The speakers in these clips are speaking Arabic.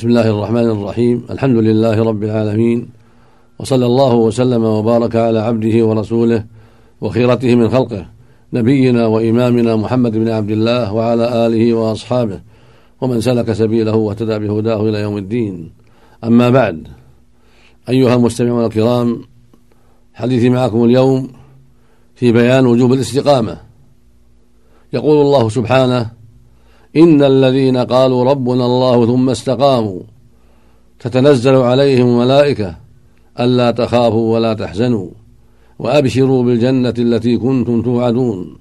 بسم الله الرحمن الرحيم الحمد لله رب العالمين وصلى الله وسلم وبارك على عبده ورسوله وخيرته من خلقه نبينا وإمامنا محمد بن عبد الله وعلى آله وأصحابه ومن سلك سبيله واهتدى بهداه إلى يوم الدين أما بعد أيها المستمعون الكرام حديثي معكم اليوم في بيان وجوب الاستقامة يقول الله سبحانه إن الذين قالوا ربنا الله ثم استقاموا تتنزل عليهم الملائكة ألا تخافوا ولا تحزنوا وأبشروا بالجنة التي كنتم توعدون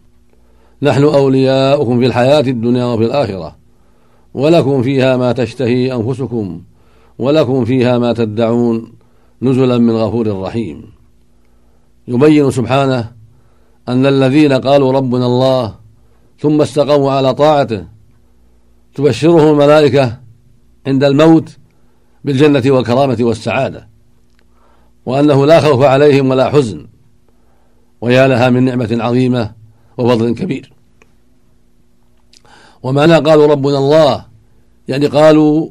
نحن أولياؤكم في الحياة الدنيا وفي الآخرة ولكم فيها ما تشتهي أنفسكم ولكم فيها ما تدعون نزلا من غفور رحيم يبين سبحانه أن الذين قالوا ربنا الله ثم استقاموا على طاعته تبشرهم الملائكة عند الموت بالجنة والكرامة والسعادة وأنه لا خوف عليهم ولا حزن ويا لها من نعمة عظيمة وفضل كبير. ومعنى قالوا ربنا الله يعني قالوا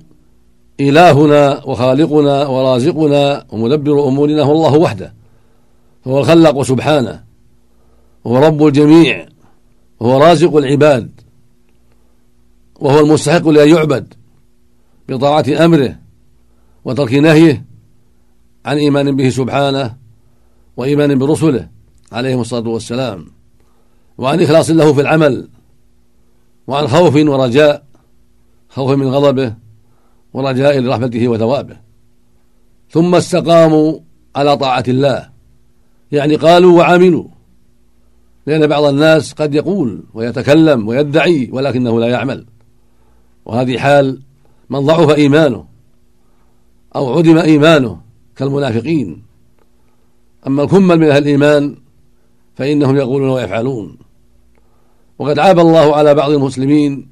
إلهنا وخالقنا ورازقنا ومدبر أمورنا هو الله وحده فهو الخلاق سبحانه وهو رب الجميع وهو رازق العباد. وهو المستحق لأن يعبد بطاعة أمره وترك نهيه عن إيمان به سبحانه وإيمان برسله عليهم الصلاة والسلام وعن إخلاص له في العمل وعن خوف ورجاء خوف من غضبه ورجاء لرحمته وثوابه. ثم استقاموا على طاعة الله. يعني قالوا وعملوا. لأن بعض الناس قد يقول ويتكلم ويدعي ولكنه لا يعمل. وهذه حال من ضعف إيمانه أو عدم إيمانه كالمنافقين. أما الكمل من أهل الإيمان فإنهم يقولون ويفعلون. وقد عاب الله على بعض المسلمين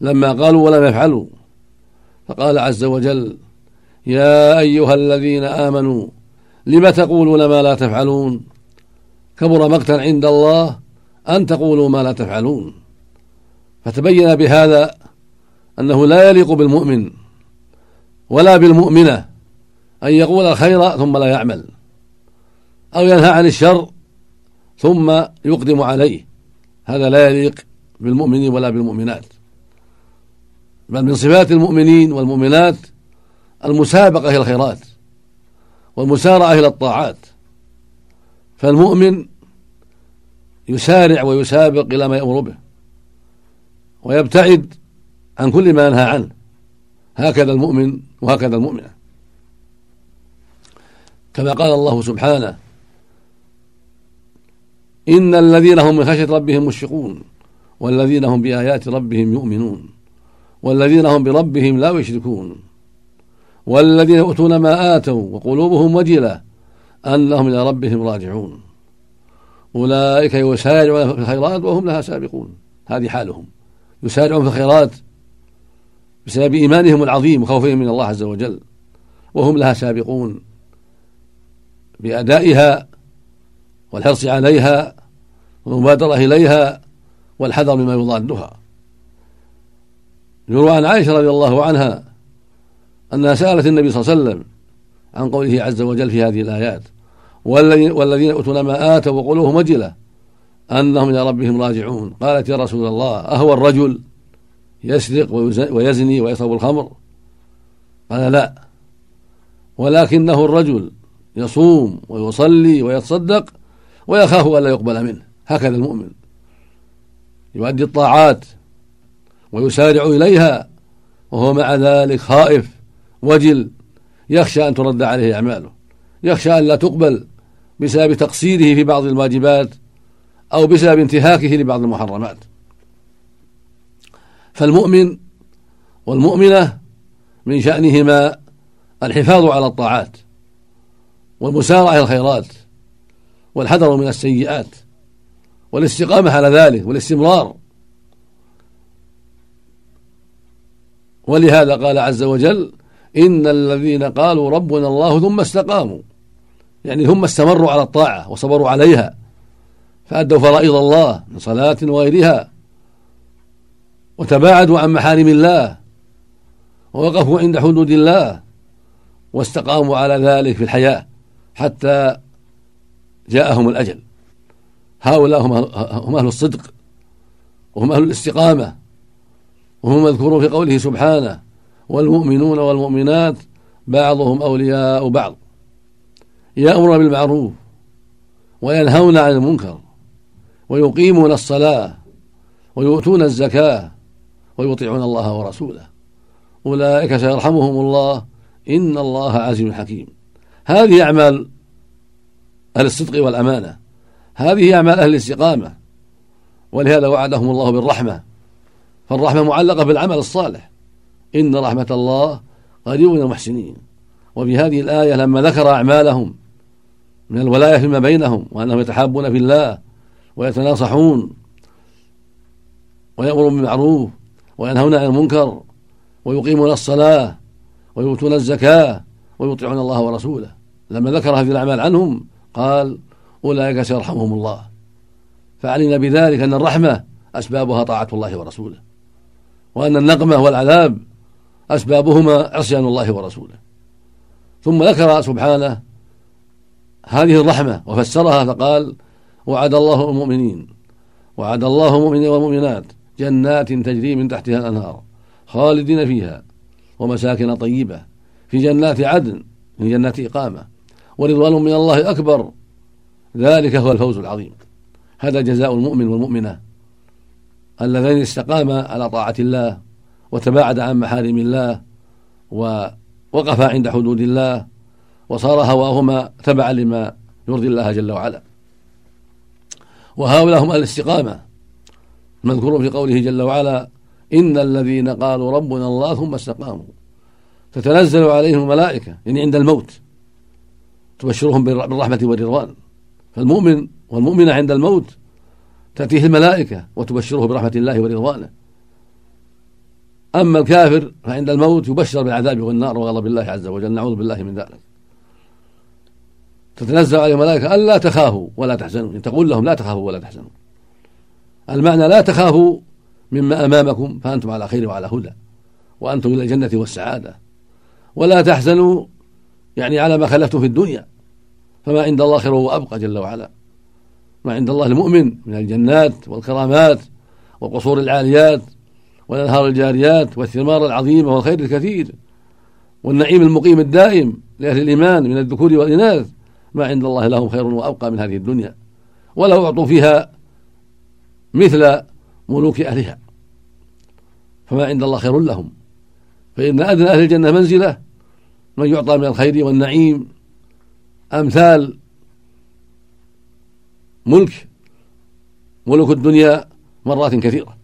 لما قالوا ولم يفعلوا. فقال عز وجل يا أيها الذين آمنوا لم تقولون ما لا تفعلون؟ كبر مقتا عند الله أن تقولوا ما لا تفعلون. فتبين بهذا أنه لا يليق بالمؤمن ولا بالمؤمنة أن يقول الخير ثم لا يعمل أو ينهى عن الشر ثم يقدم عليه. هذا لا يليق بالمؤمنين ولا بالمؤمنات. بل من صفات المؤمنين والمؤمنات المسابقة إلى الخيرات والمسارعة إلى الطاعات. فالمؤمن يسارع ويسابق إلى ما يأمر به ويبتعد عن كل ما ينهى عنه. هكذا المؤمن وهكذا المؤمنة. كما قال الله سبحانه إن الذين هم من خشية ربهم مشفقون والذين هم بآيات ربهم يؤمنون والذين هم بربهم لا يشركون والذين يؤتون ما آتوا وقلوبهم وجلة أنهم إلى ربهم راجعون. أولئك يسارعون في الخيرات وهم لها سابقون. هذه حالهم. يسارعون في الخيرات بسبب إيمانهم العظيم وخوفهم من الله عز وجل. وهم لها سابقون بأدائها والحرص عليها والمبادرة إليها والحذر مما يضادها. يروى عن عائشة رضي الله عنها أنها سألت النبي صلى الله عليه وسلم عن قوله عز وجل في هذه الآيات والذين يؤتون ما آتوا وقلوبهم وجلة أنهم إلى ربهم راجعون قالت يا رسول الله أهو الرجل يسرق ويزني ويشرب الخمر؟ قال لا. ولكنه الرجل يصوم ويصلي ويتصدق ويخاف ألا يقبل منه. هكذا المؤمن. يؤدي الطاعات ويسارع إليها وهو مع ذلك خائف وجل يخشى أن ترد عليه أعماله. يخشى أن لا تقبل بسبب تقصيره في بعض الواجبات أو بسبب انتهاكه لبعض المحرمات. فالمؤمن والمؤمنة من شأنهما الحفاظ على الطاعات والمسارعة إلى الخيرات والحذر من السيئات والاستقامة على ذلك والاستمرار. ولهذا قال عز وجل إن الذين قالوا ربنا الله ثم استقاموا يعني ثم استمروا على الطاعة وصبروا عليها فأدوا فرائض الله من صلاة وغيرها. وتباعدوا عن محارم الله ووقفوا عند حدود الله واستقاموا على ذلك في الحياة حتى جاءهم الأجل. هؤلاء هم أهل الصدق وهم أهل الاستقامة وهم مذكورون في قوله سبحانه والمؤمنون والمؤمنات بعضهم أولياء بعض. يأمرون بالمعروف وينهون عن المنكر ويقيمون الصلاة ويؤتون الزكاة ويطيعون الله ورسوله. أولئك سيرحمهم الله. إن الله عزيز حكيم. هذه أعمال أهل الصدق والأمانة. هذه أعمال أهل الاستقامة. ولهذا وعدهم الله بالرحمة. فالرحمة معلقة بالعمل الصالح. إن رحمة الله قريب من المحسنين. وفي هذه الآية لما ذكر أعمالهم من الولاية فيما بينهم وأنهم يتحابون في الله ويتناصحون ويأمرون بالمعروف وينهون عن المنكر ويقيمون الصلاة ويؤتون الزكاة ويطيعون الله ورسوله. لما ذكر هذه الأعمال عنهم قال أولئك سيرحمهم الله فعلمنا بذلك أن الرحمة أسبابها طاعة الله ورسوله وأن النقمة والعذاب أسبابهما عصيان الله ورسوله. ثم ذكر سبحانه هذه الرحمة وفسرها فقال وعد الله المؤمنين وعد الله المؤمنين والمؤمنات جنات تجري من تحتها الأنهار خالدين فيها ومساكن طيبة في جنات عدن من جنات إقامة ورضوان من الله أكبر ذلك هو الفوز العظيم هذا جزاء المؤمن والمؤمنة اللذين استقاما على طاعة الله وتباعد عن محارم الله ووقفا عند حدود الله وصار هواهما تبعا لما يرضي الله جل وعلا وهؤلاء هم الاستقامة مذكور في قوله جل وعلا إن الذين قالوا ربنا الله ثم استقاموا. تتنزل عليهم الملائكة يعني عند الموت. تبشرهم بالرحمة والرضوان. فالمؤمن والمؤمنة عند الموت تأتيه الملائكة وتبشره برحمة الله ورضوانه. أما الكافر فعند الموت يبشر بالعذاب والنار وغضب الله عز وجل. نعوذ بالله من ذلك. تتنزل عليه الملائكة ألا تخافوا ولا تحزنوا. يعني تقول لهم لا تخافوا ولا تحزنوا. المعنى لا تخافوا مما أمامكم فأنتم على خير وعلى هدى وأنتم إلى الجنة والسعادة. ولا تحزنوا يعني على ما خلفتم في الدنيا فما عند الله خير وأبقى جل وعلا. ما عند الله المؤمن من الجنات والكرامات والقصور العاليات والأنهار الجاريات والثمار العظيمة والخير الكثير والنعيم المقيم الدائم لأهل الإيمان من الذكور والإناث ما عند الله لهم خير وأبقى من هذه الدنيا. ولو أعطوا فيها مثل ملوك أهلها. فما عند الله خير لهم. فإن أدنى أهل الجنة منزلة من يعطى من الخير والنعيم أمثال ملك ملوك الدنيا مرات كثيرة.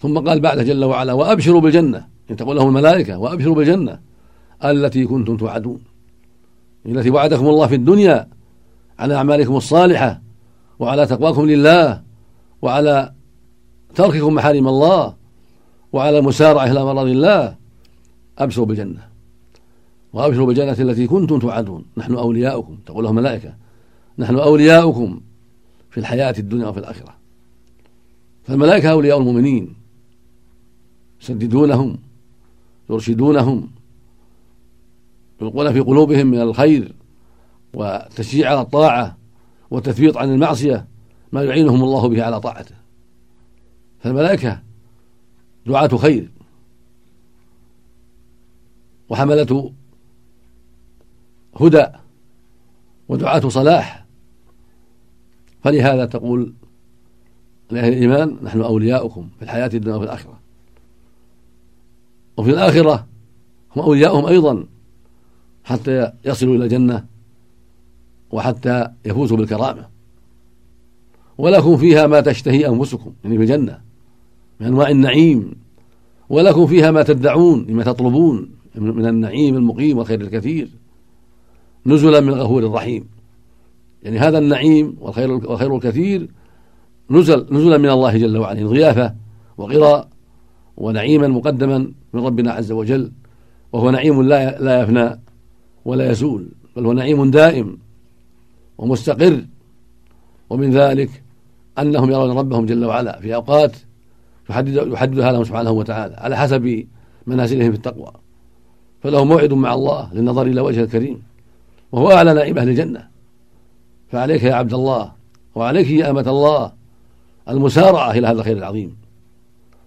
ثم قال بعد جل وعلا وأبشروا بالجنة. إن تقول لهم الملائكة وأبشروا بالجنة التي كنتم توعدون. التي وعدكم الله في الدنيا على أعمالكم الصالحة وعلى تقواكم لله وعلى ترككم محارم الله وعلى المسارعة إلى مرض الله أبشروا بالجنة. وأبشروا بالجنة التي كنتم توعدون. نحن أولياؤكم. تقول لهم ملائكة نحن أولياؤكم في الحياة الدنيا وفي الآخرة. فالملائكة أولياء المؤمنين يسددونهم يرشدونهم يلقون في قلوبهم من الخير والتشجيع على الطاعة والتثبيط عن المعصية ما يعينهم الله به على طاعته. فالملائكة دعاة خير. وحملة هدى ودعاة صلاح. فلهذا تقول لأهل الإيمان نحن أولياؤكم في الحياة الدنيا وفي الآخرة. وفي الآخرة هم أولياؤهم أيضا حتى يصلوا إلى الجنة وحتى يفوزوا بالكرامة. ولكم فيها ما تشتهي أنفسكم يعني في الجنة من أنواع النعيم. ولكم فيها ما تدعون لما تطلبون من النعيم المقيم والخير الكثير. نزلا من غفور رحيم يعني هذا النعيم والخير والخير الكثير نزل نزلا من الله جل وعلا ضيافة وغراء ونعيما مقدما من ربنا عز وجل. وهو نعيم لا لا يفنى ولا يزول بل هو نعيم دائم. ومستقر. ومن ذلك أنهم يرون ربهم جل وعلا في أوقات يحددها لهم سبحانه وتعالى على حسب منازلهم في التقوى. فله موعد مع الله للنظر إلى وجهه الكريم. وهو أعلى نائب أهل الجنة. فعليك يا عبد الله وعليك يا أمة الله المسارعة إلى هذا الخير العظيم.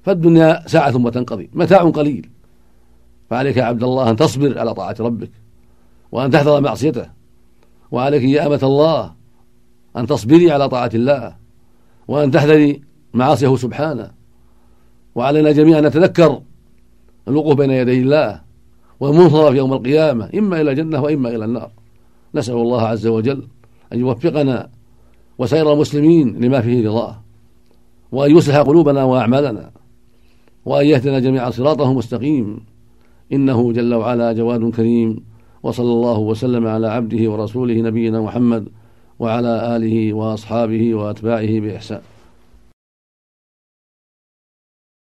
فالدنيا ساعة وتنقضي متاع قليل. فعليك يا عبد الله أن تصبر على طاعة ربك وأن تحذر معصيته. وعليك يا أمة الله أن تصبري على طاعة الله وأن تحذري معاصيه سبحانه. وعلينا جميعا أن نتذكر الوقوف بين يدي الله والمنظر في يوم القيامة إما إلى الجنة وإما إلى النار. نسأل الله عز وجل أن يوفقنا وسائر المسلمين لما فيه رضاه وأن يصلح قلوبنا وأعمالنا وأن يهدنا جميعا صراطه مستقيم إنه جل وعلا جواد كريم. وصلى الله وسلم على عبده ورسوله نبينا محمد وعلى آله وأصحابه وأتباعه بإحسان.